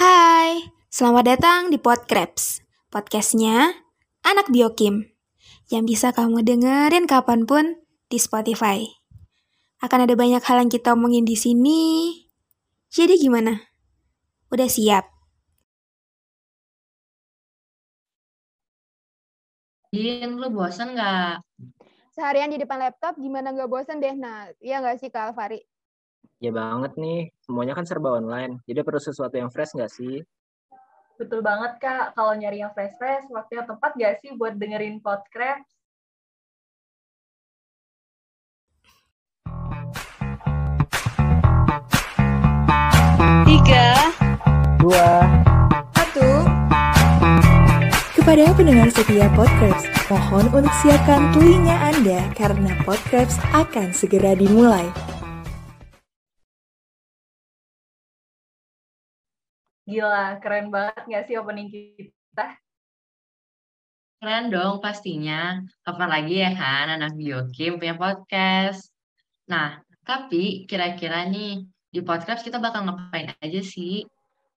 Hai, selamat datang di Podcraps, podcastnya Anak Biokim, yang bisa kamu dengerin kapan pun di Spotify. Akan ada banyak hal yang kita omongin di sini. Jadi gimana? Udah siap? Din, lu bosan nggak? Seharian di depan laptop gimana nggak bosan deh? Nah, iya nggak sih Kak Alvari? Ya banget nih, semuanya kan serba online. Jadi perlu sesuatu yang fresh nggak sih? Betul banget, Kak. Kalau nyari yang fresh-fresh, waktu yang tepat nggak sih buat dengerin podcast? Tiga, Dua. satu. Kepada pendengar setia Podcraft, mohon untuk siapkan telinga Anda karena Podcraft akan segera dimulai. Gila, keren banget nggak sih opening kita? Keren dong pastinya. Kapan lagi ya kan anak biokim punya podcast. Nah, tapi kira-kira nih di podcast kita bakal ngapain aja sih?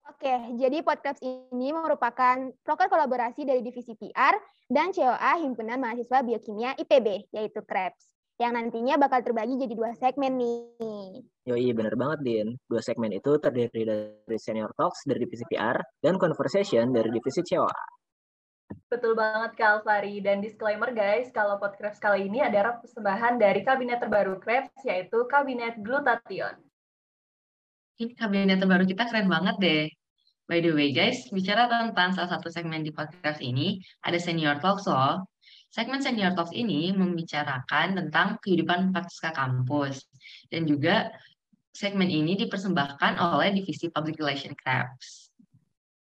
Oke, jadi podcast ini merupakan proker kolaborasi dari Divisi PR dan COA Himpunan Mahasiswa Biokimia IPB, yaitu KREPS, yang nantinya bakal terbagi jadi dua segmen nih. Yoi, bener banget, Din. Dua segmen itu terdiri dari Senior Talks dari divisi PR dan Conversation dari divisi COA. Betul banget, Kak Alvari. Dan disclaimer, guys, kalau podcast kali ini adalah persembahan dari kabinet terbaru KREPS, yaitu Kabinet Glutathione. Ini kabinet terbaru kita keren banget deh. By the way guys, bicara tentang salah satu segmen di podcast ini, ada Senior Talks loh. Segmen Senior Talks ini membicarakan tentang kehidupan pasca kampus. Dan juga segmen ini dipersembahkan oleh Divisi Public Relation Crabs.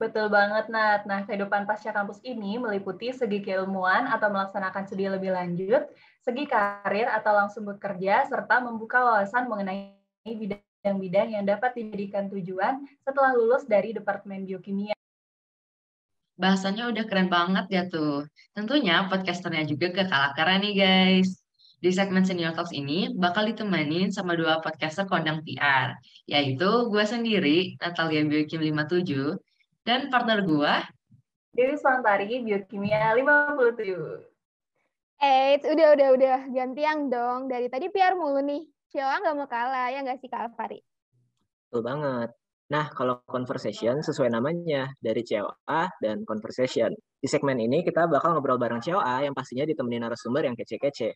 Betul banget, Nat. Nah, kehidupan pasca kampus ini meliputi segi keilmuan atau melaksanakan studi lebih lanjut, segi karir atau langsung bekerja, serta membuka wawasan mengenai bidang-bidang yang dapat dijadikan tujuan setelah lulus dari Departemen Biokimia. Bahasanya udah keren banget ya tuh. Tentunya podcasternya juga gak kalah keren nih guys. Di segmen Senior Talks ini bakal ditemenin sama dua podcaster kondang PR, yaitu gue sendiri, Natalia Biokim 57, dan partner gue, Dewi Swantari, Biokimia 57. Eh, udah, udah, udah. Gantian dong. Dari tadi PR mulu nih. COA nggak mau kalah, ya nggak sih Kak Alvari? Betul banget. Nah, kalau Conversation sesuai namanya, dari COA dan Conversation. Di segmen ini kita bakal ngobrol bareng COA yang pastinya ditemenin narasumber yang kece-kece.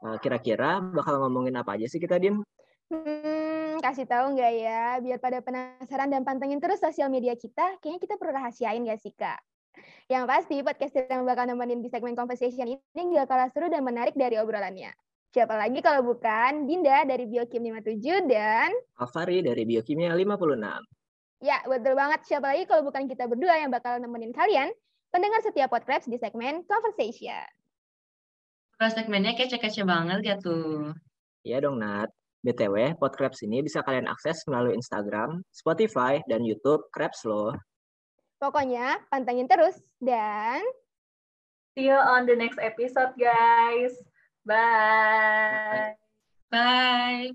Eh, Kira-kira bakal ngomongin apa aja sih kita, Dim? Hmm, kasih tahu nggak ya? Biar pada penasaran dan pantengin terus sosial media kita, kayaknya kita perlu rahasiain nggak sih, Kak? Yang pasti, podcast yang bakal nemenin di segmen Conversation ini nggak kalah seru dan menarik dari obrolannya. Siapa lagi kalau bukan Dinda dari Biokim 57 dan... Alvari dari Biokimia 56. Ya, betul banget. Siapa lagi kalau bukan kita berdua yang bakal nemenin kalian, pendengar setiap podcast di segmen Conversation. Terus segmennya kece-kece banget ya tuh. Iya dong, Nat. BTW, Podcraps ini bisa kalian akses melalui Instagram, Spotify, dan YouTube Crabs loh. Pokoknya, pantengin terus. Dan... See you on the next episode, guys. Bye. Bye!